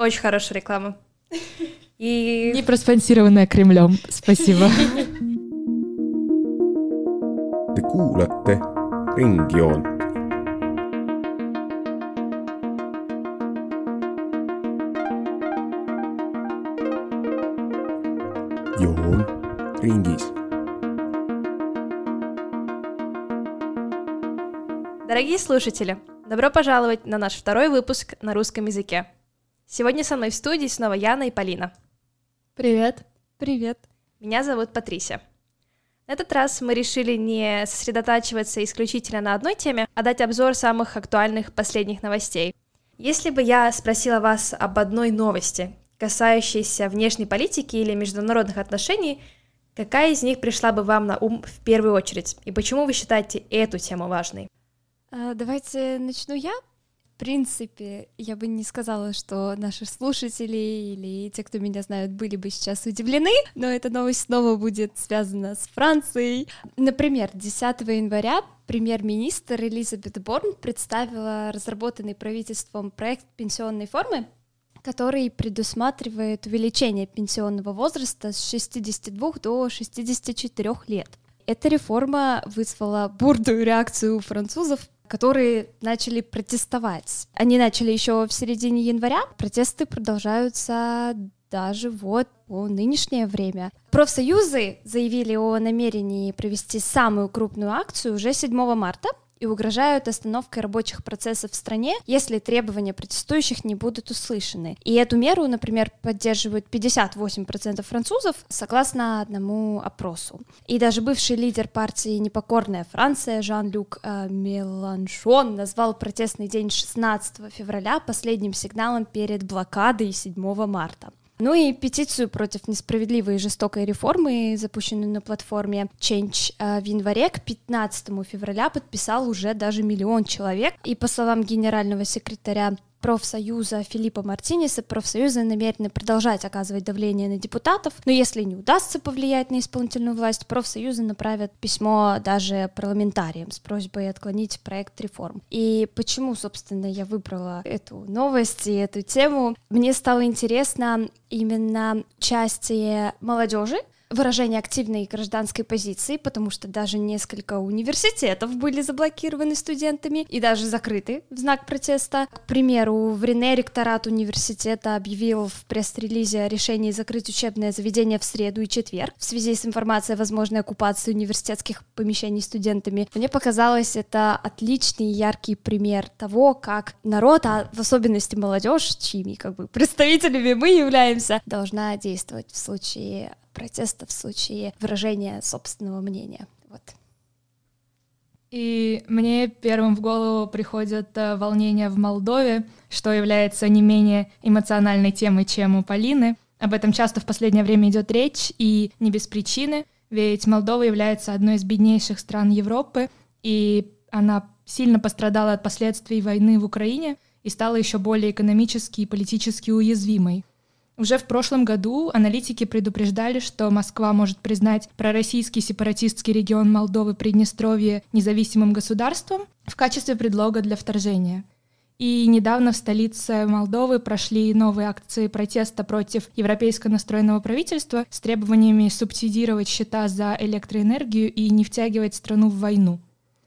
Очень хорошая реклама. И... Не проспонсированная Кремлем. Спасибо. Te kuulate Ringjoont. joon ringis. Дорогие слушатели, добро пожаловать на наш второй выпуск на русском языке. Сегодня со мной в студии снова Яна и Полина. Привет. Привет. Меня зовут Патрисия. На этот раз мы решили не сосредотачиваться исключительно на одной теме, а дать обзор самых актуальных последних новостей. Если бы я спросила вас об одной новости, касающейся внешней политики или международных отношений, какая из них пришла бы вам на ум в первую очередь? И почему вы считаете эту тему важной? А, давайте начну я принципе, я бы не сказала, что наши слушатели или те, кто меня знают, были бы сейчас удивлены, но эта новость снова будет связана с Францией. Например, 10 января премьер-министр Элизабет Борн представила разработанный правительством проект пенсионной формы, который предусматривает увеличение пенсионного возраста с 62 до 64 лет. Эта реформа вызвала бурную реакцию у французов, которые начали протестовать. Они начали еще в середине января. Протесты продолжаются даже вот по нынешнее время. Профсоюзы заявили о намерении провести самую крупную акцию уже 7 марта, и угрожают остановкой рабочих процессов в стране, если требования протестующих не будут услышаны. И эту меру, например, поддерживают 58% французов, согласно одному опросу. И даже бывший лидер партии «Непокорная Франция» Жан-Люк э, Меланшон назвал протестный день 16 февраля последним сигналом перед блокадой 7 марта. Ну и петицию против несправедливой и жестокой реформы, запущенную на платформе Change э, в январе к 15 февраля подписал уже даже миллион человек. И по словам генерального секретаря профсоюза Филиппа Мартинеса профсоюзы намерены продолжать оказывать давление на депутатов, но если не удастся повлиять на исполнительную власть, профсоюзы направят письмо даже парламентариям с просьбой отклонить проект реформ. И почему, собственно, я выбрала эту новость и эту тему? Мне стало интересно именно участие молодежи выражение активной гражданской позиции, потому что даже несколько университетов были заблокированы студентами и даже закрыты в знак протеста. К примеру, в Рене ректорат университета объявил в пресс-релизе о решении закрыть учебное заведение в среду и четверг в связи с информацией о возможной оккупации университетских помещений студентами. Мне показалось это отличный яркий пример того, как народ, а в особенности молодежь, чьими как бы представителями мы являемся, должна действовать в случае протеста в случае выражения собственного мнения. Вот. И мне первым в голову приходят э, волнения в Молдове, что является не менее эмоциональной темой, чем у Полины. Об этом часто в последнее время идет речь, и не без причины, ведь Молдова является одной из беднейших стран Европы, и она сильно пострадала от последствий войны в Украине и стала еще более экономически и политически уязвимой. Уже в прошлом году аналитики предупреждали, что Москва может признать пророссийский сепаратистский регион Молдовы Приднестровье независимым государством в качестве предлога для вторжения. И недавно в столице Молдовы прошли новые акции протеста против европейско настроенного правительства с требованиями субсидировать счета за электроэнергию и не втягивать страну в войну.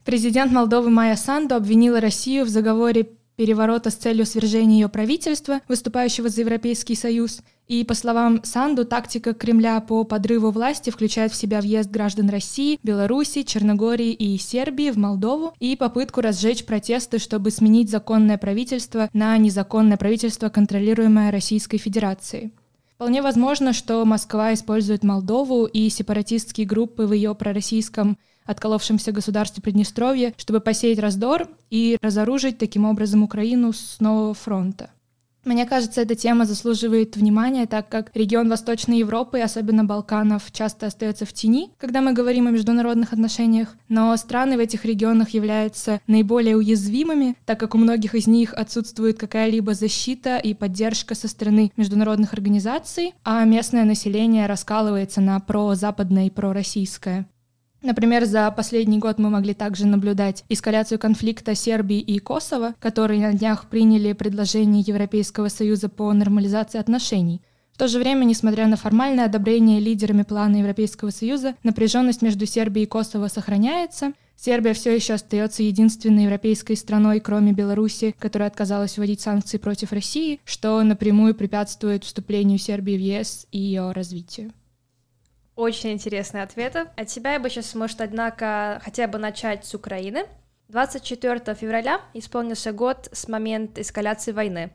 Президент Молдовы Майя Санду обвинила Россию в заговоре переворота с целью свержения ее правительства, выступающего за Европейский Союз. И, по словам Санду, тактика Кремля по подрыву власти включает в себя въезд граждан России, Беларуси, Черногории и Сербии в Молдову и попытку разжечь протесты, чтобы сменить законное правительство на незаконное правительство, контролируемое Российской Федерацией. Вполне возможно, что Москва использует Молдову и сепаратистские группы в ее пророссийском отколовшемся государстве Приднестровья, чтобы посеять раздор и разоружить таким образом Украину с нового фронта. Мне кажется, эта тема заслуживает внимания, так как регион Восточной Европы, особенно Балканов, часто остается в тени, когда мы говорим о международных отношениях, но страны в этих регионах являются наиболее уязвимыми, так как у многих из них отсутствует какая-либо защита и поддержка со стороны международных организаций, а местное население раскалывается на прозападное и пророссийское. Например, за последний год мы могли также наблюдать эскаляцию конфликта Сербии и Косово, которые на днях приняли предложение Европейского Союза по нормализации отношений. В то же время, несмотря на формальное одобрение лидерами плана Европейского Союза, напряженность между Сербией и Косово сохраняется. Сербия все еще остается единственной европейской страной, кроме Беларуси, которая отказалась вводить санкции против России, что напрямую препятствует вступлению Сербии в ЕС и ее развитию. Очень интересные ответы. От тебя я бы сейчас, может, однако, хотя бы начать с Украины. 24 февраля исполнился год с момента эскаляции войны.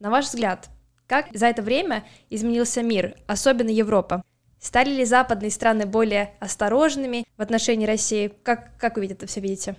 На ваш взгляд, как за это время изменился мир, особенно Европа? Стали ли западные страны более осторожными в отношении России? Как, как вы это все видите?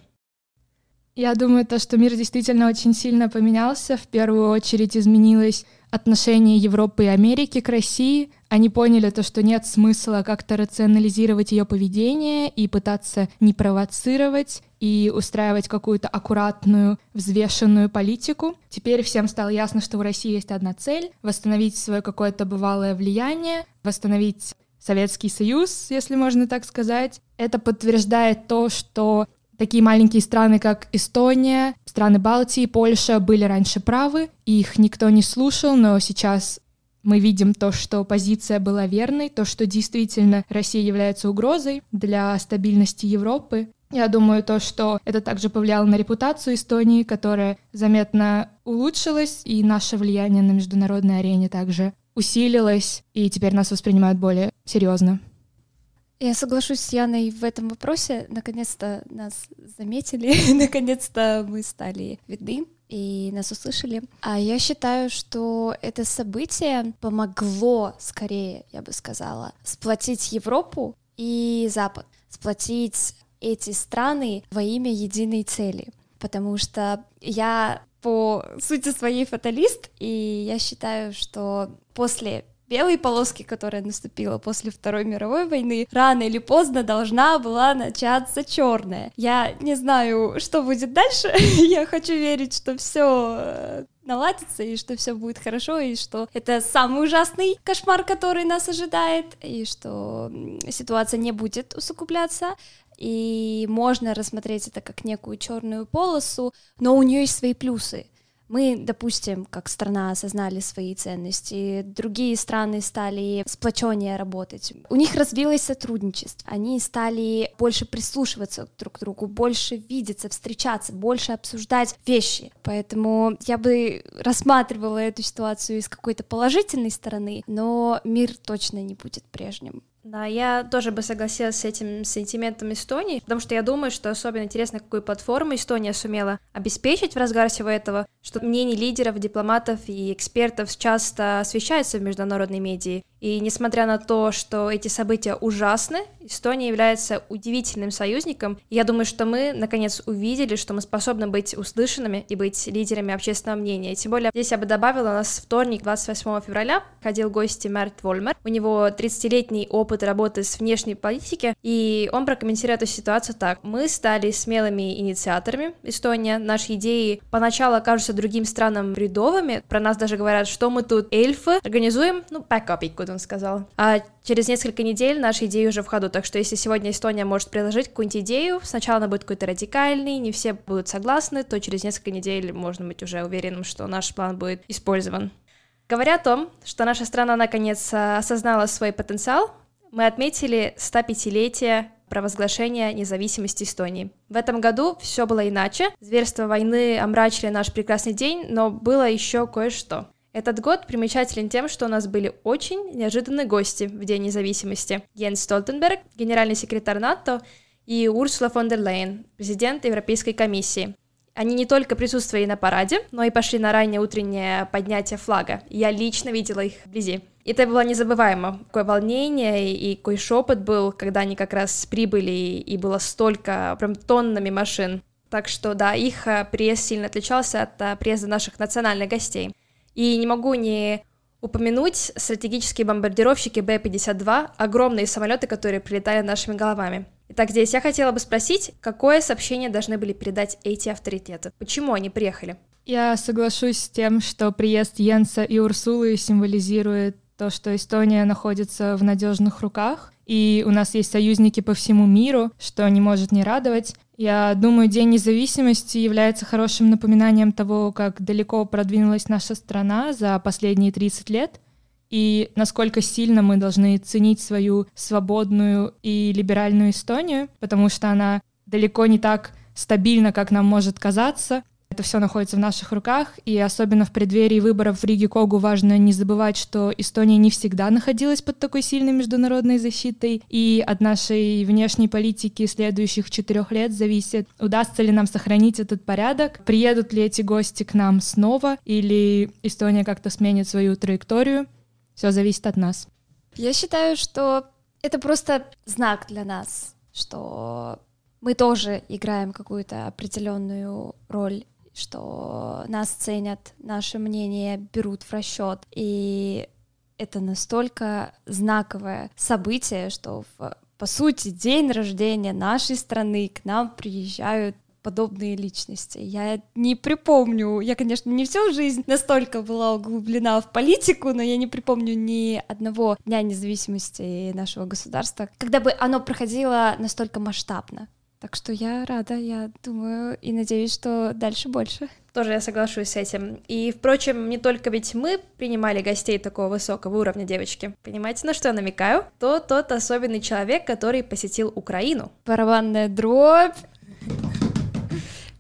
Я думаю, то, что мир действительно очень сильно поменялся. В первую очередь изменилось отношение Европы и Америки к России. Они поняли то, что нет смысла как-то рационализировать ее поведение и пытаться не провоцировать и устраивать какую-то аккуратную, взвешенную политику. Теперь всем стало ясно, что у России есть одна цель — восстановить свое какое-то бывалое влияние, восстановить Советский Союз, если можно так сказать. Это подтверждает то, что Такие маленькие страны, как Эстония, страны Балтии, Польша были раньше правы, их никто не слушал, но сейчас мы видим то, что позиция была верной, то, что действительно Россия является угрозой для стабильности Европы. Я думаю, то, что это также повлияло на репутацию Эстонии, которая заметно улучшилась, и наше влияние на международной арене также усилилось, и теперь нас воспринимают более серьезно. Я соглашусь с Яной в этом вопросе. Наконец-то нас заметили, наконец-то мы стали видны и нас услышали. А я считаю, что это событие помогло, скорее, я бы сказала, сплотить Европу и Запад, сплотить эти страны во имя единой цели. Потому что я по сути своей фаталист, и я считаю, что после белой полоски, которая наступила после Второй мировой войны, рано или поздно должна была начаться черная. Я не знаю, что будет дальше. Я хочу верить, что все э, наладится, и что все будет хорошо, и что это самый ужасный кошмар, который нас ожидает, и что ситуация не будет усугубляться, и можно рассмотреть это как некую черную полосу, но у нее есть свои плюсы мы, допустим, как страна осознали свои ценности, другие страны стали сплоченнее работать. У них развилось сотрудничество, они стали больше прислушиваться друг к другу, больше видеться, встречаться, больше обсуждать вещи. Поэтому я бы рассматривала эту ситуацию из какой-то положительной стороны, но мир точно не будет прежним. Да, я тоже бы согласилась с этим сентиментом Эстонии, потому что я думаю, что особенно интересно, какую платформу Эстония сумела обеспечить в разгар всего этого, что мнение лидеров, дипломатов и экспертов часто освещается в международной медии, и несмотря на то, что эти события ужасны, Эстония является удивительным союзником. И я думаю, что мы наконец увидели, что мы способны быть услышанными и быть лидерами общественного мнения. Тем более здесь я бы добавила, у нас вторник, 28 февраля, ходил гость Мерт Вольмер. У него 30-летний опыт работы с внешней политики, и он прокомментирует эту ситуацию так. Мы стали смелыми инициаторами Эстония. Наши идеи поначалу кажутся другим странам бредовыми. Про нас даже говорят, что мы тут эльфы. Организуем, ну, бэкапик, он сказал. А через несколько недель наши идеи уже в ходу, так что если сегодня Эстония может предложить какую-нибудь идею, сначала она будет какой-то радикальный, не все будут согласны, то через несколько недель можно быть уже уверенным, что наш план будет использован. Говоря о том, что наша страна наконец осознала свой потенциал, мы отметили 105-летие провозглашения независимости Эстонии. В этом году все было иначе. Зверства войны омрачили наш прекрасный день, но было еще кое-что. Этот год примечателен тем, что у нас были очень неожиданные гости в День независимости. Йенс Столтенберг, генеральный секретарь НАТО, и Урсула фон дер Лейн, президент Европейской комиссии. Они не только присутствовали на параде, но и пошли на раннее утреннее поднятие флага. Я лично видела их вблизи. Это было незабываемо. Какое волнение и какой шепот был, когда они как раз прибыли, и было столько, прям тоннами машин. Так что, да, их э, приезд сильно отличался от э, приезда наших национальных гостей. И не могу не упомянуть стратегические бомбардировщики Б-52, огромные самолеты, которые прилетали нашими головами. Итак, здесь я хотела бы спросить, какое сообщение должны были передать эти авторитеты? Почему они приехали? Я соглашусь с тем, что приезд Йенса и Урсулы символизирует то, что Эстония находится в надежных руках, и у нас есть союзники по всему миру, что не может не радовать. Я думаю, День независимости является хорошим напоминанием того, как далеко продвинулась наша страна за последние 30 лет, и насколько сильно мы должны ценить свою свободную и либеральную Эстонию, потому что она далеко не так стабильна, как нам может казаться, это все находится в наших руках, и особенно в преддверии выборов в Риге Когу важно не забывать, что Эстония не всегда находилась под такой сильной международной защитой, и от нашей внешней политики следующих четырех лет зависит, удастся ли нам сохранить этот порядок, приедут ли эти гости к нам снова, или Эстония как-то сменит свою траекторию. Все зависит от нас. Я считаю, что это просто знак для нас, что мы тоже играем какую-то определенную роль что нас ценят, наше мнение берут в расчет. И это настолько знаковое событие, что в, по сути день рождения нашей страны к нам приезжают подобные личности. Я не припомню, я, конечно, не всю жизнь настолько была углублена в политику, но я не припомню ни одного дня независимости нашего государства, когда бы оно проходило настолько масштабно. Так что я рада, я думаю и надеюсь, что дальше больше. Тоже я соглашусь с этим. И, впрочем, не только ведь мы принимали гостей такого высокого уровня, девочки. Понимаете, на что я намекаю? То тот особенный человек, который посетил Украину. Барабанная дробь.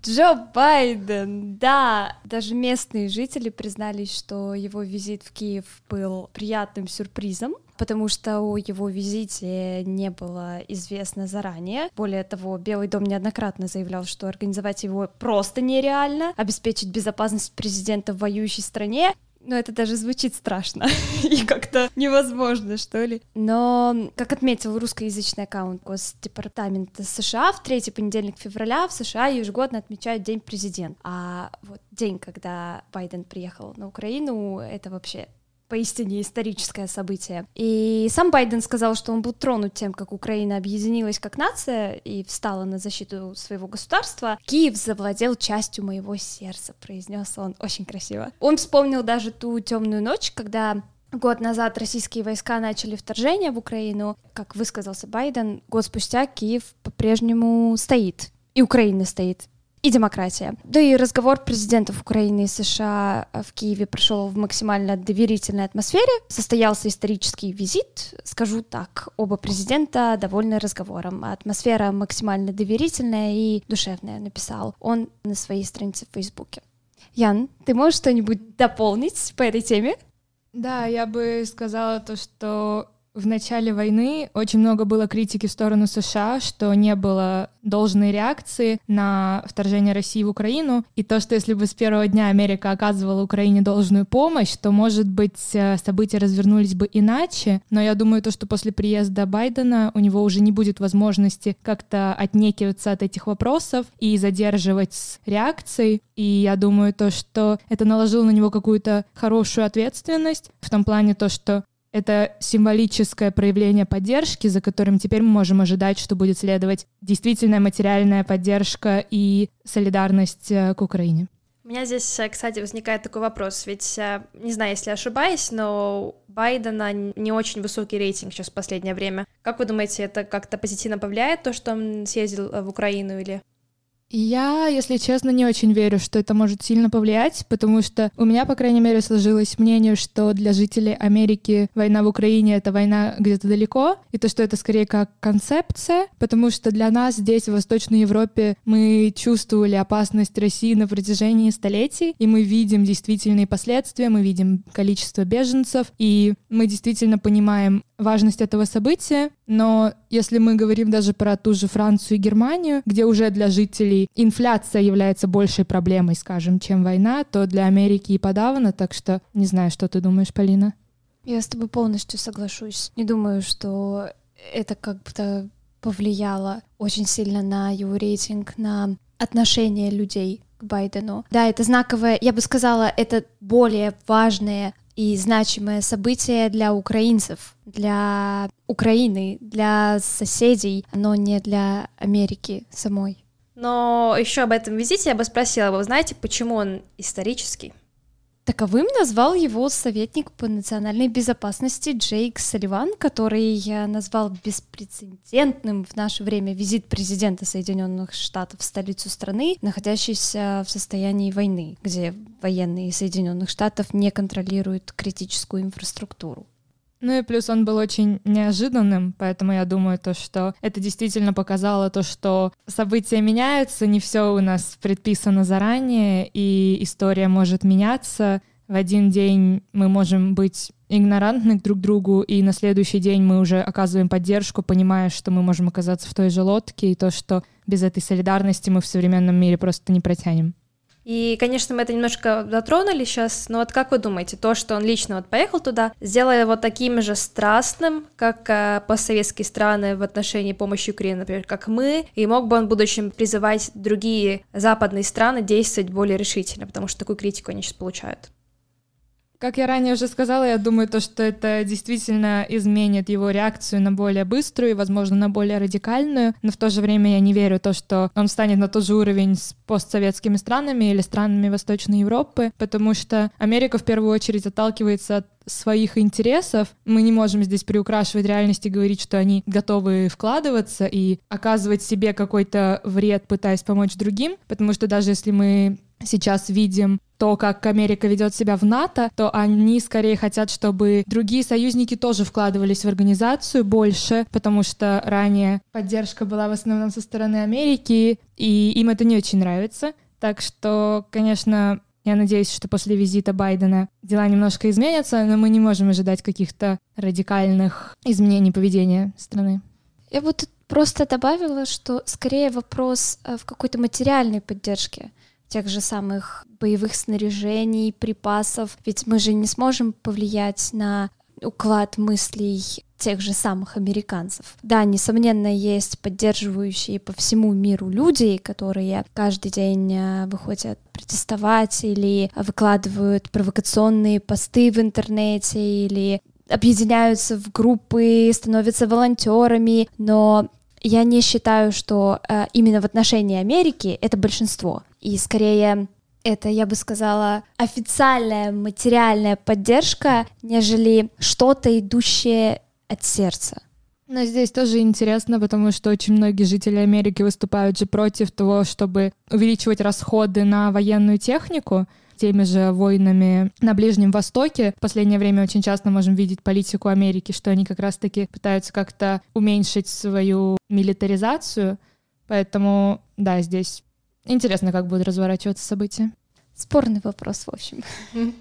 Джо Байден, да, даже местные жители признались, что его визит в Киев был приятным сюрпризом, потому что о его визите не было известно заранее. Более того, Белый дом неоднократно заявлял, что организовать его просто нереально, обеспечить безопасность президента в воюющей стране но это даже звучит страшно и как-то невозможно, что ли. Но, как отметил русскоязычный аккаунт Госдепартамента США, в третий понедельник февраля в США ежегодно отмечают День президента. А вот день, когда Байден приехал на Украину, это вообще поистине историческое событие. И сам Байден сказал, что он был тронут тем, как Украина объединилась как нация и встала на защиту своего государства. Киев завладел частью моего сердца, произнес он очень красиво. Он вспомнил даже ту темную ночь, когда Год назад российские войска начали вторжение в Украину. Как высказался Байден, год спустя Киев по-прежнему стоит. И Украина стоит и демократия. Да и разговор президентов Украины и США в Киеве прошел в максимально доверительной атмосфере. Состоялся исторический визит. Скажу так, оба президента довольны разговором. Атмосфера максимально доверительная и душевная, написал он на своей странице в Фейсбуке. Ян, ты можешь что-нибудь дополнить по этой теме? Да, я бы сказала то, что в начале войны очень много было критики в сторону США, что не было должной реакции на вторжение России в Украину, и то, что если бы с первого дня Америка оказывала Украине должную помощь, то, может быть, э, события развернулись бы иначе, но я думаю, то, что после приезда Байдена у него уже не будет возможности как-то отнекиваться от этих вопросов и задерживать с реакцией, и я думаю то, что это наложило на него какую-то хорошую ответственность в том плане то, что это символическое проявление поддержки, за которым теперь мы можем ожидать, что будет следовать действительная материальная поддержка и солидарность э, к Украине. У меня здесь, э, кстати, возникает такой вопрос, ведь, э, не знаю, если ошибаюсь, но Байдена не очень высокий рейтинг сейчас в последнее время. Как вы думаете, это как-то позитивно повлияет, то, что он съездил в Украину или я, если честно, не очень верю, что это может сильно повлиять, потому что у меня, по крайней мере, сложилось мнение, что для жителей Америки война в Украине — это война где-то далеко, и то, что это скорее как концепция, потому что для нас здесь, в Восточной Европе, мы чувствовали опасность России на протяжении столетий, и мы видим действительные последствия, мы видим количество беженцев, и мы действительно понимаем важность этого события, но если мы говорим даже про ту же Францию и Германию, где уже для жителей инфляция является большей проблемой, скажем, чем война, то для Америки и подавно, так что не знаю, что ты думаешь, Полина? Я с тобой полностью соглашусь. Не думаю, что это как-то повлияло очень сильно на его рейтинг, на отношение людей к Байдену. Да, это знаковое, я бы сказала, это более важное и значимое событие для украинцев, для Украины, для соседей, но не для Америки самой. Но еще об этом визите я бы спросила, вы знаете, почему он исторический? Таковым назвал его советник по национальной безопасности Джейк Салливан, который назвал беспрецедентным в наше время визит президента Соединенных Штатов в столицу страны, находящейся в состоянии войны, где военные Соединенных Штатов не контролируют критическую инфраструктуру. Ну и плюс он был очень неожиданным, поэтому я думаю, то, что это действительно показало то, что события меняются, не все у нас предписано заранее, и история может меняться. В один день мы можем быть игнорантны друг к другу, и на следующий день мы уже оказываем поддержку, понимая, что мы можем оказаться в той же лодке, и то, что без этой солидарности мы в современном мире просто не протянем. И, конечно, мы это немножко затронули сейчас, но вот как вы думаете, то, что он лично вот поехал туда, сделая его таким же страстным, как э, постсоветские страны в отношении помощи Украине, например, как мы, и мог бы он в будущем призывать другие западные страны действовать более решительно, потому что такую критику они сейчас получают. Как я ранее уже сказала, я думаю, то, что это действительно изменит его реакцию на более быструю и, возможно, на более радикальную, но в то же время я не верю в то, что он станет на тот же уровень с постсоветскими странами или странами Восточной Европы, потому что Америка в первую очередь отталкивается от своих интересов. Мы не можем здесь приукрашивать реальность и говорить, что они готовы вкладываться и оказывать себе какой-то вред, пытаясь помочь другим, потому что даже если мы сейчас видим то, как Америка ведет себя в НАТО, то они скорее хотят, чтобы другие союзники тоже вкладывались в организацию больше, потому что ранее поддержка была в основном со стороны Америки, и им это не очень нравится. Так что, конечно, я надеюсь, что после визита Байдена дела немножко изменятся, но мы не можем ожидать каких-то радикальных изменений поведения страны. Я бы тут просто добавила, что скорее вопрос э, в какой-то материальной поддержке тех же самых боевых снаряжений, припасов. Ведь мы же не сможем повлиять на уклад мыслей тех же самых американцев. Да, несомненно, есть поддерживающие по всему миру люди, которые каждый день э, выходят протестовать или выкладывают провокационные посты в интернете или объединяются в группы, становятся волонтерами, но я не считаю, что э, именно в отношении Америки это большинство. И скорее это, я бы сказала, официальная материальная поддержка, нежели что-то идущее от сердца. Но здесь тоже интересно, потому что очень многие жители Америки выступают же против того, чтобы увеличивать расходы на военную технику теми же войнами на Ближнем Востоке. В последнее время очень часто можем видеть политику Америки, что они как раз-таки пытаются как-то уменьшить свою милитаризацию. Поэтому, да, здесь интересно, как будут разворачиваться события. Спорный вопрос, в общем.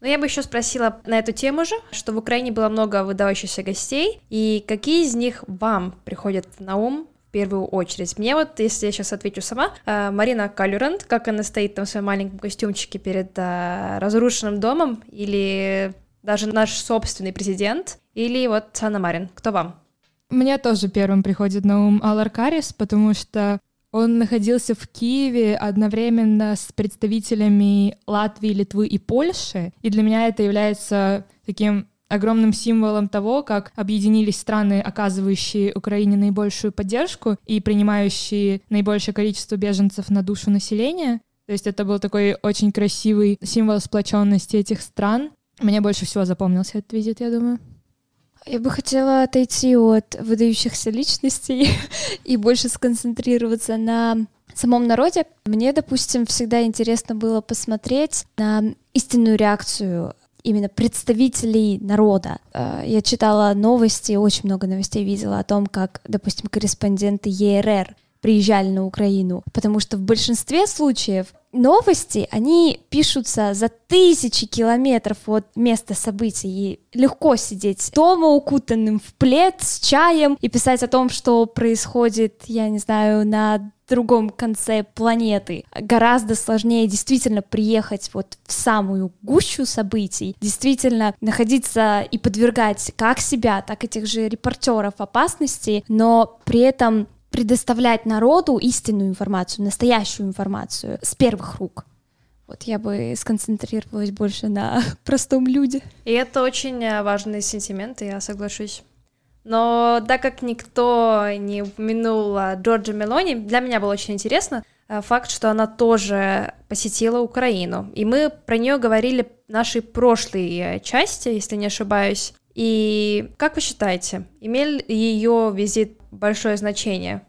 Но я бы еще спросила на эту тему же, что в Украине было много выдающихся гостей, и какие из них вам приходят на ум в первую очередь? Мне вот, если я сейчас отвечу сама, э, Марина Калюрант, как она стоит там в своем маленьком костюмчике перед э, разрушенным домом, или даже наш собственный президент, или вот Санна Марин. Кто вам? Мне тоже первым приходит на ум Алар Карис, потому что он находился в Киеве одновременно с представителями Латвии, Литвы и Польши, и для меня это является таким огромным символом того, как объединились страны, оказывающие Украине наибольшую поддержку и принимающие наибольшее количество беженцев на душу населения. То есть это был такой очень красивый символ сплоченности этих стран. Мне больше всего запомнился этот визит, я думаю. Я бы хотела отойти от выдающихся личностей и больше сконцентрироваться на самом народе. Мне, допустим, всегда интересно было посмотреть на истинную реакцию именно представителей народа. Э, я читала новости, очень много новостей видела о том, как, допустим, корреспонденты ЕРР приезжали на Украину, потому что в большинстве случаев новости, они пишутся за тысячи километров от места событий, и легко сидеть дома укутанным в плед с чаем и писать о том, что происходит, я не знаю, на другом конце планеты. Гораздо сложнее действительно приехать вот в самую гущу событий, действительно находиться и подвергать как себя, так и тех же репортеров опасности, но при этом предоставлять народу истинную информацию, настоящую информацию с первых рук. Вот я бы сконцентрировалась больше на простом люде. И это очень э, важный сентимент, я соглашусь. Но так как никто не упомянул Джорджа Мелони, для меня было очень интересно, э, факт, что она тоже посетила Украину. И мы про нее говорили в нашей прошлой э, части, если не ошибаюсь. И как вы считаете, имел ее визит большое значение?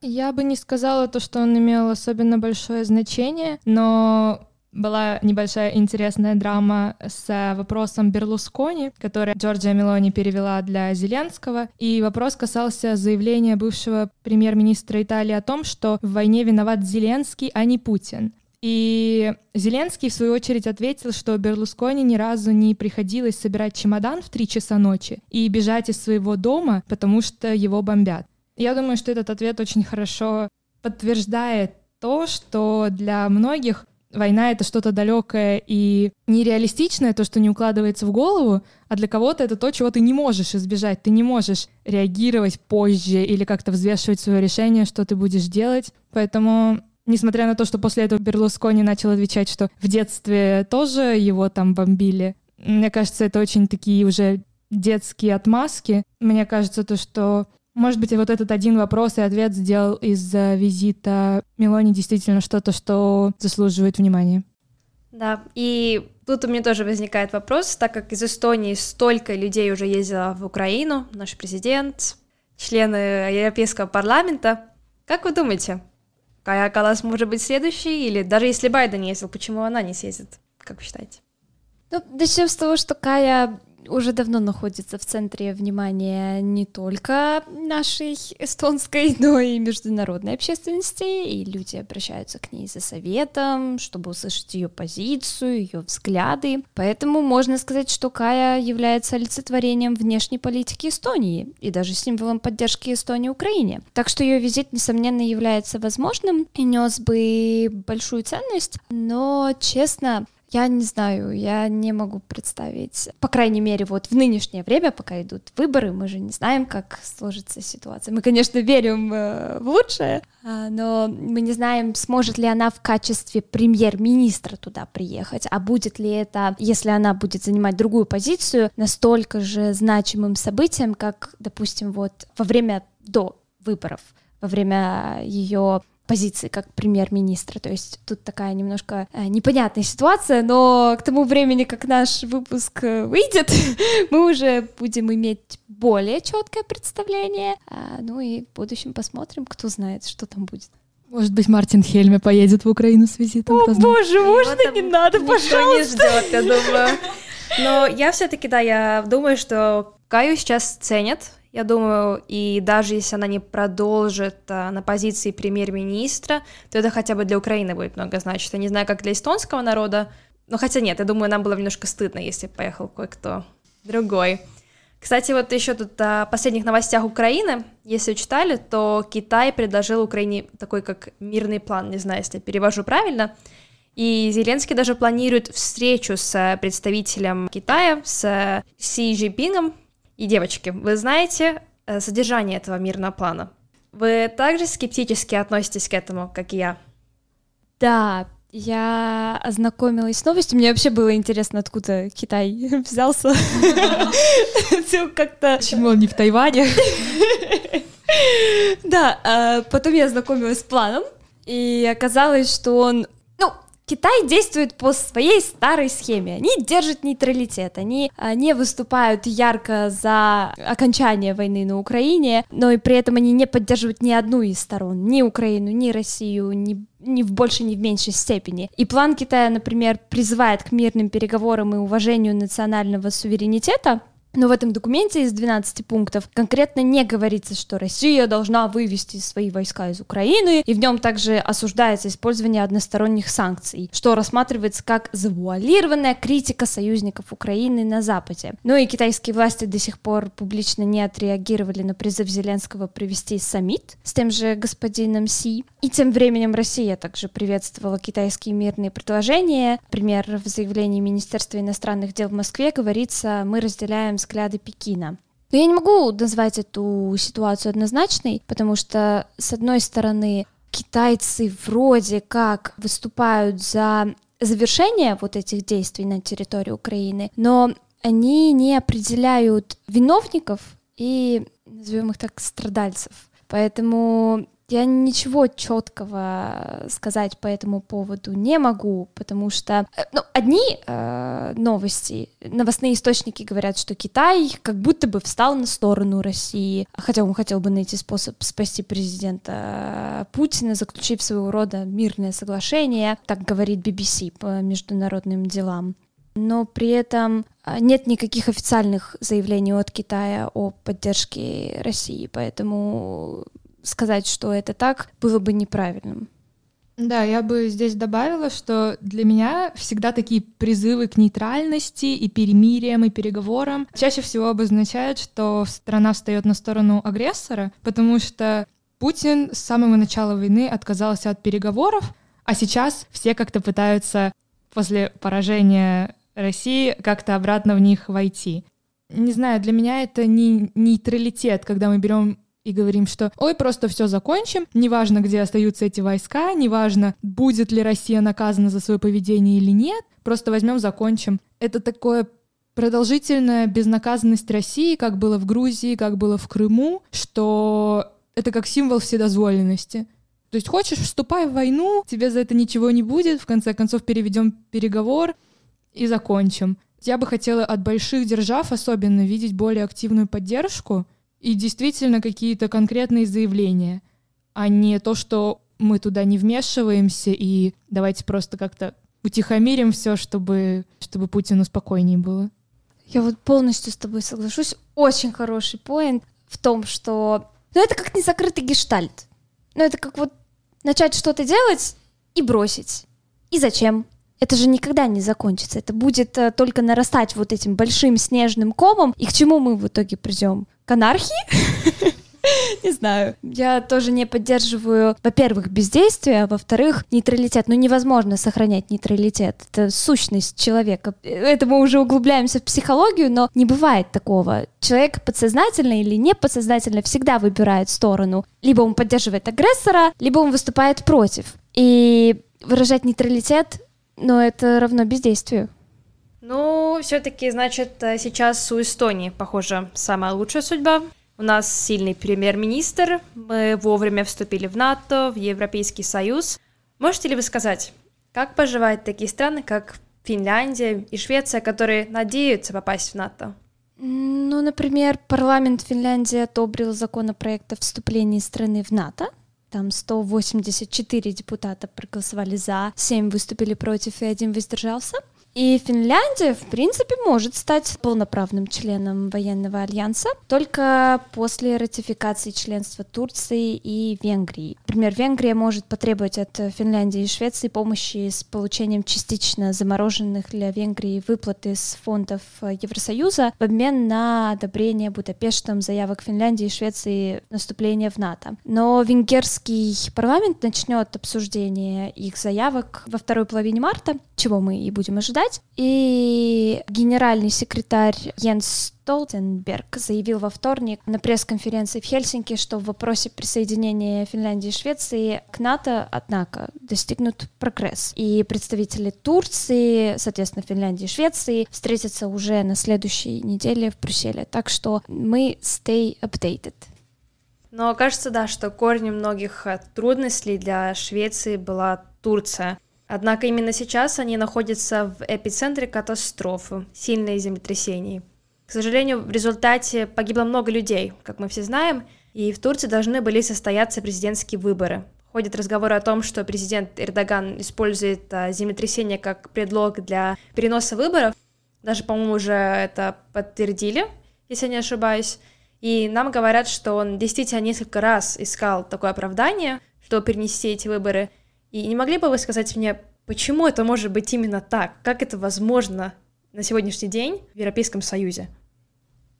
Я бы не сказала то, что он имел особенно большое значение, но была небольшая интересная драма с вопросом Берлускони, который Джорджия Мелони перевела для Зеленского. И вопрос касался заявления бывшего премьер-министра Италии о том, что в войне виноват Зеленский, а не Путин. И Зеленский, в свою очередь, ответил, что Берлускони ни разу не приходилось собирать чемодан в три часа ночи и бежать из своего дома, потому что его бомбят. Я думаю, что этот ответ очень хорошо подтверждает то, что для многих война — это что-то далекое и нереалистичное, то, что не укладывается в голову, а для кого-то это то, чего ты не можешь избежать. Ты не можешь реагировать позже или как-то взвешивать свое решение, что ты будешь делать. Поэтому Несмотря на то, что после этого Берлускони начал отвечать, что в детстве тоже его там бомбили, мне кажется, это очень такие уже детские отмазки. Мне кажется, то, что может быть, вот этот один вопрос и ответ сделал из визита Мелони действительно что-то, что заслуживает внимания. Да, и тут у меня тоже возникает вопрос, так как из Эстонии столько людей уже ездило в Украину, наш президент, члены Европейского парламента. Как вы думаете, Кая Калас может быть следующий? Или даже если Байден ездил, почему она не съездит? Как вы считаете? Ну, начнем с того, что Кая уже давно находится в центре внимания не только нашей эстонской, но и международной общественности, и люди обращаются к ней за советом, чтобы услышать ее позицию, ее взгляды. Поэтому можно сказать, что Кая является олицетворением внешней политики Эстонии и даже символом поддержки Эстонии Украине. Так что ее визит, несомненно, является возможным и нес бы большую ценность, но, честно, я не знаю, я не могу представить, по крайней мере, вот в нынешнее время, пока идут выборы, мы же не знаем, как сложится ситуация. Мы, конечно, верим э, в лучшее, э, но мы не знаем, сможет ли она в качестве премьер-министра туда приехать, а будет ли это, если она будет занимать другую позицию, настолько же значимым событием, как, допустим, вот во время до выборов во время ее позиции как премьер-министра. То есть тут такая немножко э, непонятная ситуация, но к тому времени, как наш выпуск э, выйдет, мы уже будем иметь более четкое представление. А, ну и в будущем посмотрим, кто знает, что там будет. Может быть, Мартин Хельме поедет в Украину с визитом. О, боже, можно не надо, пожалуйста. не ждет, я думаю. Но я все-таки, да, я думаю, что Каю сейчас ценят, я думаю, и даже если она не продолжит а, на позиции премьер-министра, то это хотя бы для Украины будет много значить. Я не знаю, как для эстонского народа, но хотя нет, я думаю, нам было немножко стыдно, если поехал кое-кто другой. Кстати, вот еще тут о последних новостях Украины, если читали, то Китай предложил Украине такой как мирный план, не знаю, если я перевожу правильно, и Зеленский даже планирует встречу с представителем Китая, с Си Джинпингом, и, девочки, вы знаете э, содержание этого мирного плана? Вы также скептически относитесь к этому, как и я? Да, я ознакомилась с новостью. Мне вообще было интересно, откуда Китай взялся. Все как-то... Почему он не в Тайване? Да, а потом я ознакомилась с планом, и оказалось, что он Китай действует по своей старой схеме. Они держат нейтралитет, они а, не выступают ярко за окончание войны на Украине, но и при этом они не поддерживают ни одну из сторон, ни Украину, ни Россию, ни ни в большей, ни в меньшей степени. И план Китая, например, призывает к мирным переговорам и уважению национального суверенитета, но в этом документе из 12 пунктов конкретно не говорится, что Россия должна вывести свои войска из Украины, и в нем также осуждается использование односторонних санкций, что рассматривается как завуалированная критика союзников Украины на Западе. Ну и китайские власти до сих пор публично не отреагировали на призыв Зеленского провести саммит с тем же господином Си. И тем временем Россия также приветствовала китайские мирные предложения. Например, в заявлении Министерства иностранных дел в Москве говорится, мы разделяем взгляды Пекина. Но я не могу назвать эту ситуацию однозначной, потому что, с одной стороны, китайцы вроде как выступают за завершение вот этих действий на территории Украины, но они не определяют виновников и, назовем их так, страдальцев. Поэтому Я ничего четкого сказать по этому поводу не могу, потому что э, ну, одни э, новости, новостные источники говорят, что Китай как будто бы встал на сторону России, хотя он хотел бы найти способ спасти президента Путина, заключив своего рода мирное соглашение, так говорит BBC по международным делам. Но при этом нет никаких официальных заявлений от Китая о поддержке России, поэтому сказать, что это так, было бы неправильным. Да, я бы здесь добавила, что для меня всегда такие призывы к нейтральности и перемириям, и переговорам чаще всего обозначают, что страна встает на сторону агрессора, потому что Путин с самого начала войны отказался от переговоров, а сейчас все как-то пытаются после поражения России как-то обратно в них войти. Не знаю, для меня это не нейтралитет, когда мы берем и говорим, что ой, просто все закончим, неважно, где остаются эти войска, неважно, будет ли Россия наказана за свое поведение или нет, просто возьмем, закончим. Это такое продолжительная безнаказанность России, как было в Грузии, как было в Крыму, что это как символ вседозволенности. То есть хочешь, вступай в войну, тебе за это ничего не будет, в конце концов переведем переговор и закончим. Я бы хотела от больших держав особенно видеть более активную поддержку, и действительно какие-то конкретные заявления, а не то, что мы туда не вмешиваемся и давайте просто как-то утихомирим все, чтобы, чтобы Путину спокойнее было. Я вот полностью с тобой соглашусь. Очень хороший поинт в том, что... Ну, это как незакрытый гештальт. Ну, это как вот начать что-то делать и бросить. И зачем? Это же никогда не закончится. Это будет э, только нарастать вот этим большим снежным комом. И к чему мы в итоге придем? К анархии? Не знаю. Я тоже не поддерживаю, во-первых, бездействие, а во-вторых, нейтралитет. Ну, невозможно сохранять нейтралитет. Это сущность человека. Это мы уже углубляемся в психологию, но не бывает такого. Человек подсознательно или не подсознательно всегда выбирает сторону. Либо он поддерживает агрессора, либо он выступает против. И выражать нейтралитет но это равно бездействию. Ну, все-таки, значит, э, сейчас у Эстонии, похоже, самая лучшая судьба. У нас сильный премьер-министр, мы вовремя вступили в НАТО, в Европейский Союз. Можете ли вы сказать, как поживают такие страны, как Финляндия и Швеция, которые надеются попасть в НАТО? Ну, например, парламент Финляндии одобрил законопроект о вступлении страны в НАТО. Там 184 депутата проголосовали за, 7 выступили против и один воздержался. И Финляндия, в принципе, может стать полноправным членом военного альянса только после ратификации членства Турции и Венгрии. Например, Венгрия может потребовать от Финляндии и Швеции помощи с получением частично замороженных для Венгрии выплат из фондов Евросоюза в обмен на одобрение Будапештом заявок Финляндии и Швеции наступления в НАТО. Но венгерский парламент начнет обсуждение их заявок во второй половине марта, чего мы и будем ожидать сказать. И генеральный секретарь Йенс Столтенберг заявил во вторник на пресс-конференции в Хельсинки, что в вопросе присоединения Финляндии и Швеции к НАТО, однако, достигнут прогресс. И представители Турции, соответственно, Финляндии и Швеции встретятся уже на следующей неделе в Брюсселе. Так что мы stay updated. Но кажется, да, что корнем многих трудностей для Швеции была Турция. Однако именно сейчас они находятся в эпицентре катастрофы, сильные землетрясений. К сожалению, в результате погибло много людей, как мы все знаем, и в Турции должны были состояться президентские выборы. Ходят разговоры о том, что президент Эрдоган использует а, землетрясение как предлог для переноса выборов. Даже, по-моему, уже это подтвердили, если я не ошибаюсь. И нам говорят, что он действительно несколько раз искал такое оправдание, чтобы перенести эти выборы, и не могли бы вы сказать мне, почему это может быть именно так? Как это возможно на сегодняшний день в Европейском Союзе?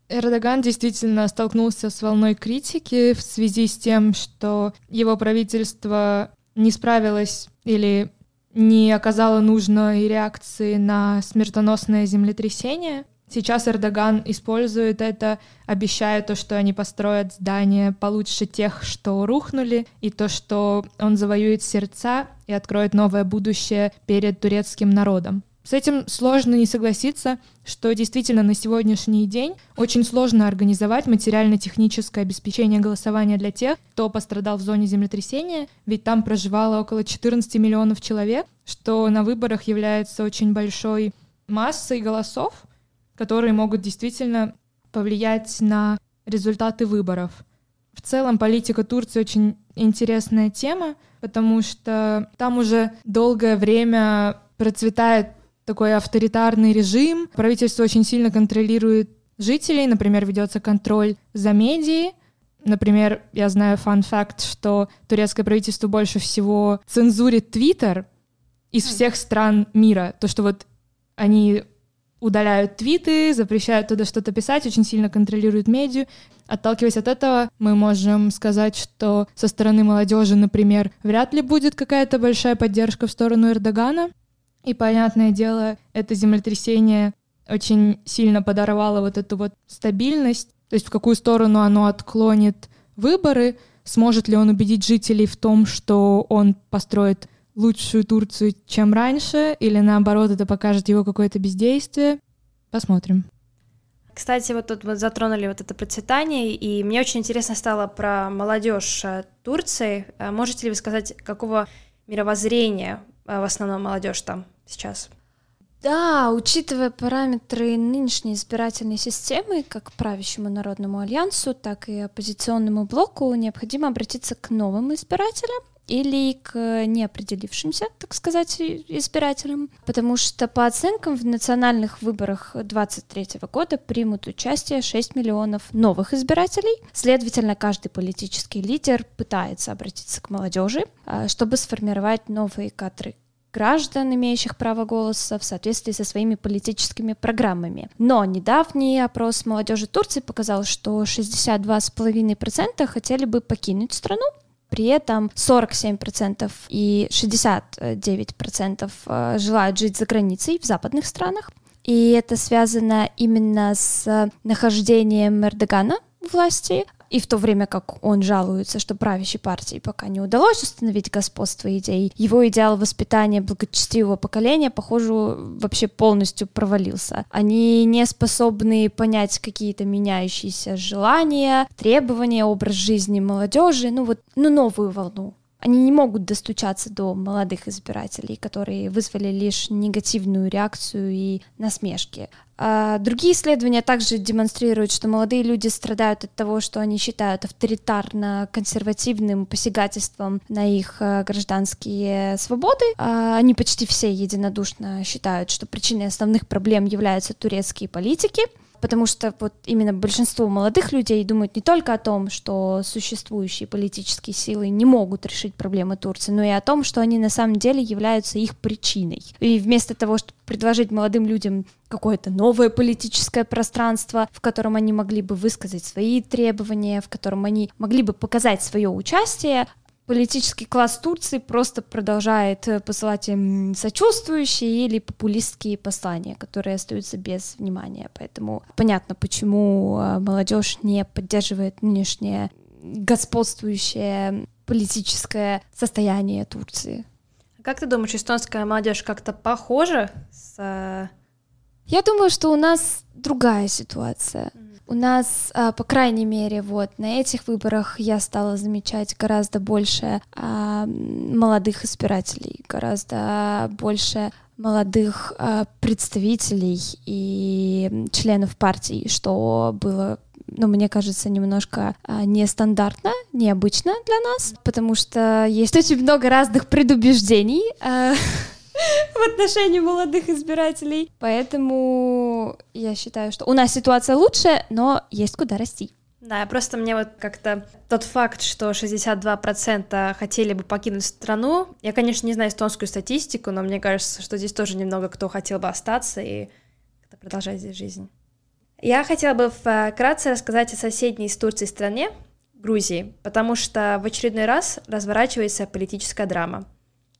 Эрдоган действительно столкнулся с волной критики в связи с тем, что его правительство не справилось или не оказало нужной реакции на смертоносное землетрясение. Сейчас Эрдоган использует это, обещая то, что они построят здания получше тех, что рухнули, и то, что он завоюет сердца и откроет новое будущее перед турецким народом. С этим сложно не согласиться, что действительно на сегодняшний день очень сложно организовать материально-техническое обеспечение голосования для тех, кто пострадал в зоне землетрясения, ведь там проживало около 14 миллионов человек, что на выборах является очень большой массой голосов, которые могут действительно повлиять на результаты выборов. В целом политика Турции очень интересная тема, потому что там уже долгое время процветает такой авторитарный режим. Правительство очень сильно контролирует жителей, например, ведется контроль за медией. Например, я знаю фан-факт, что турецкое правительство больше всего цензурит Твиттер из хм. всех стран мира. То, что вот они удаляют твиты, запрещают туда что-то писать, очень сильно контролируют медиа. Отталкиваясь от этого, мы можем сказать, что со стороны молодежи, например, вряд ли будет какая-то большая поддержка в сторону Эрдогана. И, понятное дело, это землетрясение очень сильно подорвало вот эту вот стабильность, то есть в какую сторону оно отклонит выборы, сможет ли он убедить жителей в том, что он построит лучшую Турцию, чем раньше, или наоборот это покажет его какое-то бездействие. Посмотрим. Кстати, вот тут вот затронули вот это процветание, и мне очень интересно стало про молодежь э, Турции. Э, можете ли вы сказать, какого мировоззрения э, в основном молодежь там сейчас? Да, учитывая параметры нынешней избирательной системы, как правящему Народному альянсу, так и оппозиционному блоку, необходимо обратиться к новым избирателям или к неопределившимся, так сказать, избирателям, потому что по оценкам в национальных выборах 2023 года примут участие 6 миллионов новых избирателей. Следовательно, каждый политический лидер пытается обратиться к молодежи, а, чтобы сформировать новые кадры граждан, имеющих право голоса в соответствии со своими политическими программами. Но недавний опрос молодежи Турции показал, что 62,5% хотели бы покинуть страну, при этом 47% и 69% э, желают жить за границей в западных странах. И это связано именно с нахождением Эрдогана власти, и в то время как он жалуется, что правящей партии пока не удалось установить господство идей, его идеал воспитания благочестивого поколения, похоже, вообще полностью провалился. Они не способны понять какие-то меняющиеся желания, требования, образ жизни молодежи, ну вот, ну новую волну они не могут достучаться до молодых избирателей, которые вызвали лишь негативную реакцию и насмешки. А другие исследования также демонстрируют, что молодые люди страдают от того, что они считают авторитарно-консервативным посягательством на их э, гражданские свободы. А они почти все единодушно считают, что причиной основных проблем являются турецкие политики — потому что вот именно большинство молодых людей думают не только о том, что существующие политические силы не могут решить проблемы Турции, но и о том, что они на самом деле являются их причиной. И вместо того, чтобы предложить молодым людям какое-то новое политическое пространство, в котором они могли бы высказать свои требования, в котором они могли бы показать свое участие, политический класс Турции просто продолжает э, посылать им сочувствующие или популистские послания, которые остаются без внимания. Поэтому понятно, почему э, молодежь не поддерживает нынешнее господствующее политическое состояние Турции. Как ты думаешь, эстонская молодежь как-то похожа с... Э, Я думаю, что у нас другая ситуация. Mm у нас, а, по крайней мере, вот на этих выборах я стала замечать гораздо больше а, молодых избирателей, гораздо больше молодых а, представителей и членов партий, что было ну, мне кажется, немножко а, нестандартно, необычно для нас, потому что есть очень много разных предубеждений. А, в отношении молодых избирателей. Поэтому я считаю, что у нас ситуация лучше, но есть куда расти. Да, просто мне вот как-то тот факт, что 62% хотели бы покинуть страну, я, конечно, не знаю эстонскую статистику, но мне кажется, что здесь тоже немного кто хотел бы остаться и продолжать здесь жизнь. Я хотела бы вкратце рассказать о соседней с Турцией стране, Грузии, потому что в очередной раз разворачивается политическая драма –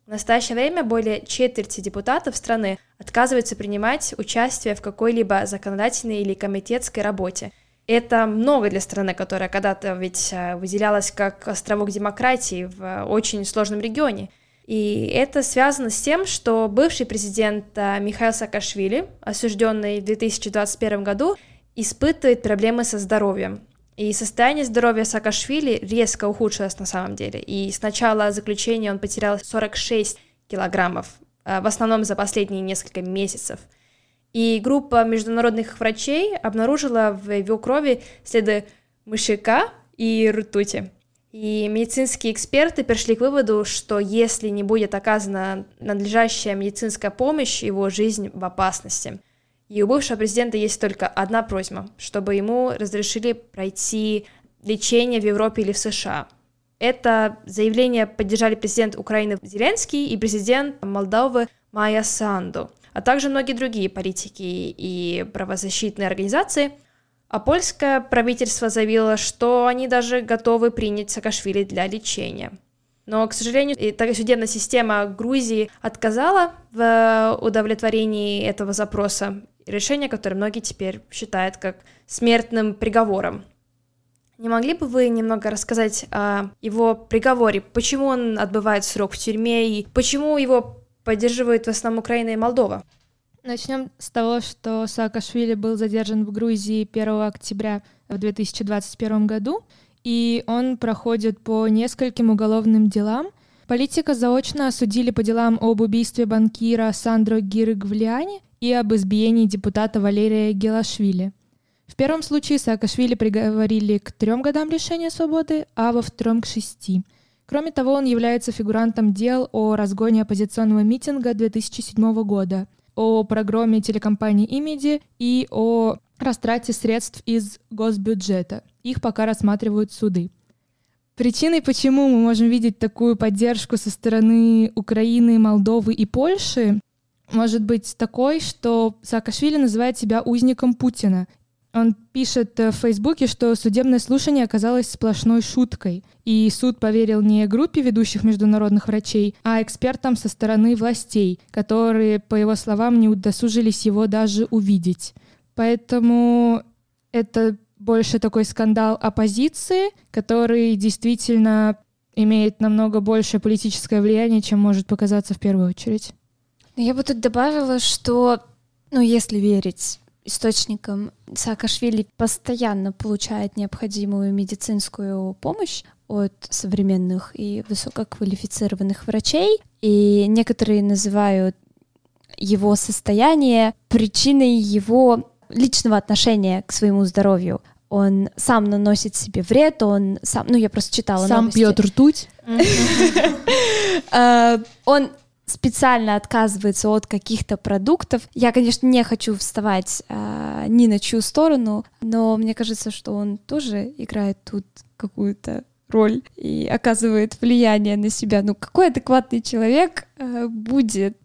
в настоящее время более четверти депутатов страны отказываются принимать участие в какой-либо законодательной или комитетской работе. Это много для страны, которая когда-то ведь э, выделялась как островок демократии в очень сложном регионе. И это связано с тем, что бывший президент а, Михаил Саакашвили, осужденный в 2021 году, испытывает проблемы со здоровьем. И состояние здоровья Саакашвили резко ухудшилось на самом деле. И с начала заключения он потерял 46 килограммов, а, в основном за последние несколько месяцев. И группа международных врачей обнаружила в его крови следы мышьяка и ртути. И медицинские эксперты пришли к выводу, что если не будет оказана надлежащая медицинская помощь, его жизнь в опасности. И у бывшего президента есть только одна просьба, чтобы ему разрешили пройти лечение в Европе или в США. Это заявление поддержали президент Украины Зеленский и президент Молдовы Майя Санду, а также многие другие политики и правозащитные организации – а польское правительство заявило, что они даже готовы принять Саакашвили для лечения. Но, к сожалению, так судебная система Грузии отказала в удовлетворении этого запроса, решение, которое многие теперь считают как смертным приговором. Не могли бы вы немного рассказать о его приговоре? Почему он отбывает срок в тюрьме и почему его поддерживают в основном Украина и Молдова? Начнем с того, что Саакашвили был задержан в Грузии 1 октября в 2021 году, и он проходит по нескольким уголовным делам. Политика заочно осудили по делам об убийстве банкира Сандро Гиргвлиани и об избиении депутата Валерия Гелашвили. В первом случае Саакашвили приговорили к трем годам лишения свободы, а во втором — к шести. Кроме того, он является фигурантом дел о разгоне оппозиционного митинга 2007 года — о программе телекомпании «Имиди» и о растрате средств из госбюджета. Их пока рассматривают суды. Причиной, почему мы можем видеть такую поддержку со стороны Украины, Молдовы и Польши, может быть такой, что Саакашвили называет себя узником Путина он пишет э, в Фейсбуке, что судебное слушание оказалось сплошной шуткой, и суд поверил не группе ведущих международных врачей, а экспертам со стороны властей, которые, по его словам, не удосужились его даже увидеть. Поэтому это больше такой скандал оппозиции, который действительно имеет намного большее политическое влияние, чем может показаться в первую очередь. Я бы тут добавила, что, ну, если верить источником Саакашвили постоянно получает необходимую медицинскую помощь от современных и высококвалифицированных врачей, и некоторые называют его состояние причиной его личного отношения к своему здоровью. Он сам наносит себе вред, он сам, ну я просто читала Сам новости. пьет ртуть. А, он специально отказывается от каких-то продуктов. Я, конечно, не хочу вставать э, ни на чью сторону, но мне кажется, что он тоже играет тут какую-то роль и оказывает влияние на себя. Ну, какой адекватный человек э, будет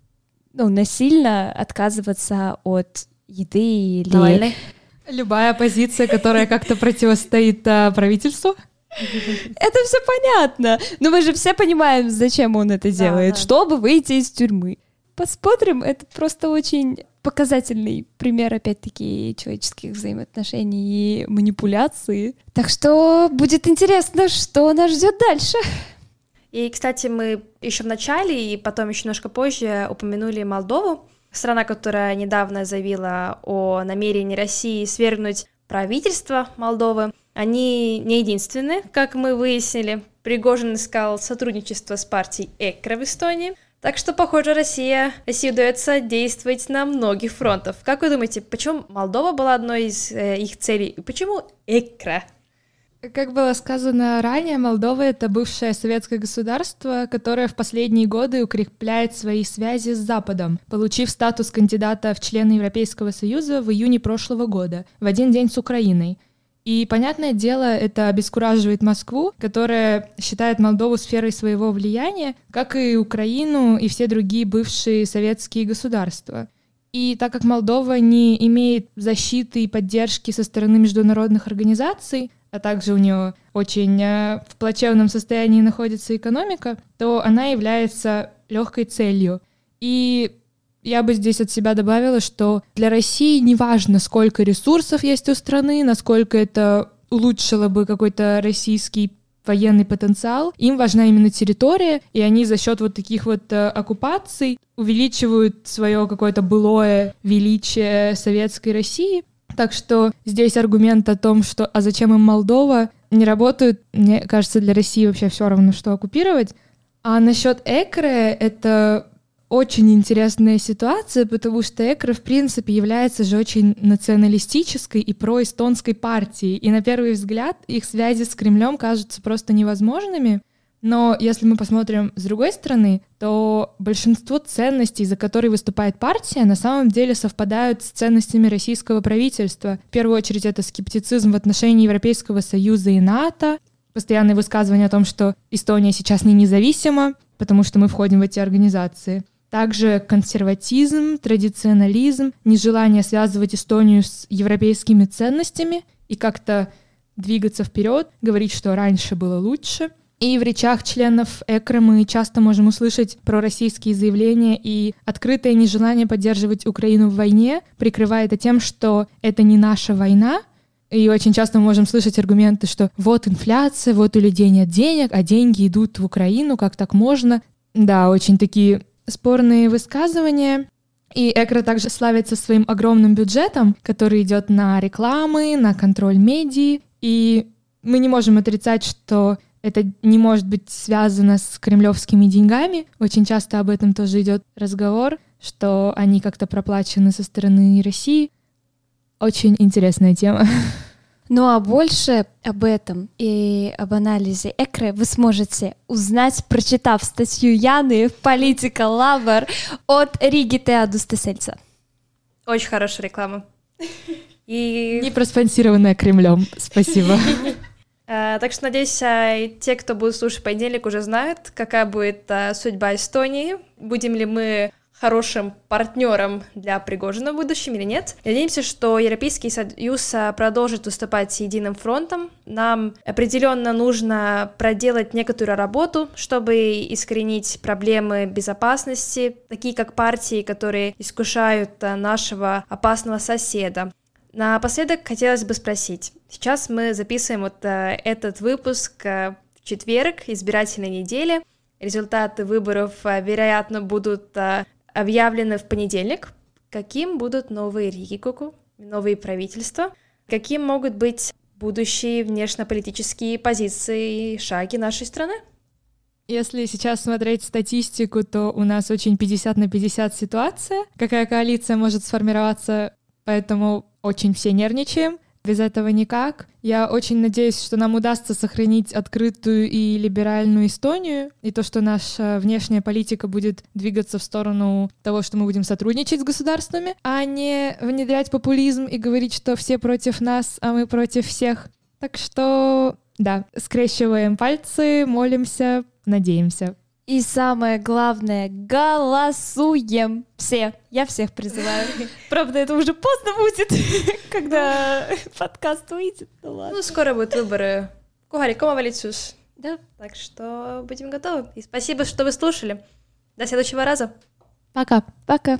ну, насильно отказываться от еды или... Навальный. Любая позиция, которая как-то противостоит а, правительству. Это все понятно. Но мы же все понимаем, зачем он это делает, чтобы выйти из тюрьмы. Посмотрим, это просто очень показательный пример, опять-таки, человеческих взаимоотношений и манипуляции. Так что будет интересно, что нас ждет дальше. И, кстати, мы еще в начале и потом еще немножко позже упомянули Молдову, страна, которая недавно заявила о намерении России свергнуть правительство Молдовы. Они не единственные, как мы выяснили. Пригожин искал сотрудничество с партией ЭКРО в Эстонии. Так что, похоже, Россия, России действовать на многих фронтах. Как вы думаете, почему Молдова была одной из э, их целей? И почему ЭКРО? Как было сказано ранее, Молдова — это бывшее советское государство, которое в последние годы укрепляет свои связи с Западом, получив статус кандидата в члены Европейского Союза в июне прошлого года, в один день с Украиной — и, понятное дело, это обескураживает Москву, которая считает Молдову сферой своего влияния, как и Украину и все другие бывшие советские государства. И так как Молдова не имеет защиты и поддержки со стороны международных организаций, а также у нее очень э, в плачевном состоянии находится экономика, то она является легкой целью. И я бы здесь от себя добавила, что для России не важно, сколько ресурсов есть у страны, насколько это улучшило бы какой-то российский военный потенциал, им важна именно территория, и они за счет вот таких вот э, оккупаций увеличивают свое какое-то былое величие советской России. Так что здесь аргумент о том, что «а зачем им Молдова?» не работают, мне кажется, для России вообще все равно, что оккупировать. А насчет Экре это очень интересная ситуация, потому что Экро, в принципе, является же очень националистической и проэстонской партией. И на первый взгляд их связи с Кремлем кажутся просто невозможными. Но если мы посмотрим с другой стороны, то большинство ценностей, за которые выступает партия, на самом деле совпадают с ценностями российского правительства. В первую очередь это скептицизм в отношении Европейского Союза и НАТО, постоянные высказывания о том, что Эстония сейчас не независима, потому что мы входим в эти организации. Также консерватизм, традиционализм, нежелание связывать Эстонию с европейскими ценностями и как-то двигаться вперед, говорить, что раньше было лучше. И в речах членов ЭКРО мы часто можем услышать про российские заявления и открытое нежелание поддерживать Украину в войне, прикрывая это тем, что это не наша война, и очень часто мы можем слышать аргументы, что вот инфляция, вот у людей нет денег, а деньги идут в Украину, как так можно? Да, очень такие спорные высказывания. И Экро также славится своим огромным бюджетом, который идет на рекламы, на контроль медий. И мы не можем отрицать, что это не может быть связано с кремлевскими деньгами. Очень часто об этом тоже идет разговор, что они как-то проплачены со стороны России. Очень интересная тема. Ну а больше об этом и об анализе Экры вы сможете узнать, прочитав статью Яны в Политика Лавр от Риги Теадустесельца. Очень хорошая реклама. И... Не проспонсированная Кремлем. Спасибо. Э, так что, надеюсь, э, те, кто будет слушать понедельник, уже знают, какая будет э, судьба Эстонии. Будем ли мы хорошим партнером для Пригожина в будущем или нет. Надеемся, что Европейский Союз а, продолжит выступать единым фронтом. Нам определенно нужно проделать некоторую работу, чтобы искоренить проблемы безопасности, такие как партии, которые искушают а, нашего опасного соседа. Напоследок хотелось бы спросить. Сейчас мы записываем вот а, этот выпуск в четверг, избирательной недели. Результаты выборов, вероятно, будут объявлены в понедельник. Каким будут новые Ригикуку, новые правительства? Каким могут быть будущие внешнеполитические позиции и шаги нашей страны? Если сейчас смотреть статистику, то у нас очень 50 на 50 ситуация. Какая коалиция может сформироваться, поэтому очень все нервничаем. Без этого никак. Я очень надеюсь, что нам удастся сохранить открытую и либеральную Эстонию, и то, что наша внешняя политика будет двигаться в сторону того, что мы будем сотрудничать с государствами, а не внедрять популизм и говорить, что все против нас, а мы против всех. Так что, да, скрещиваем пальцы, молимся, надеемся. И самое главное, голосуем все. Я всех призываю. Правда, это уже поздно будет, когда подкаст выйдет. Ну, ладно. ну скоро будут выборы. Кухарик Омавалицус. Да. Так что будем готовы. И спасибо, что вы слушали. До следующего раза. Пока. Пока.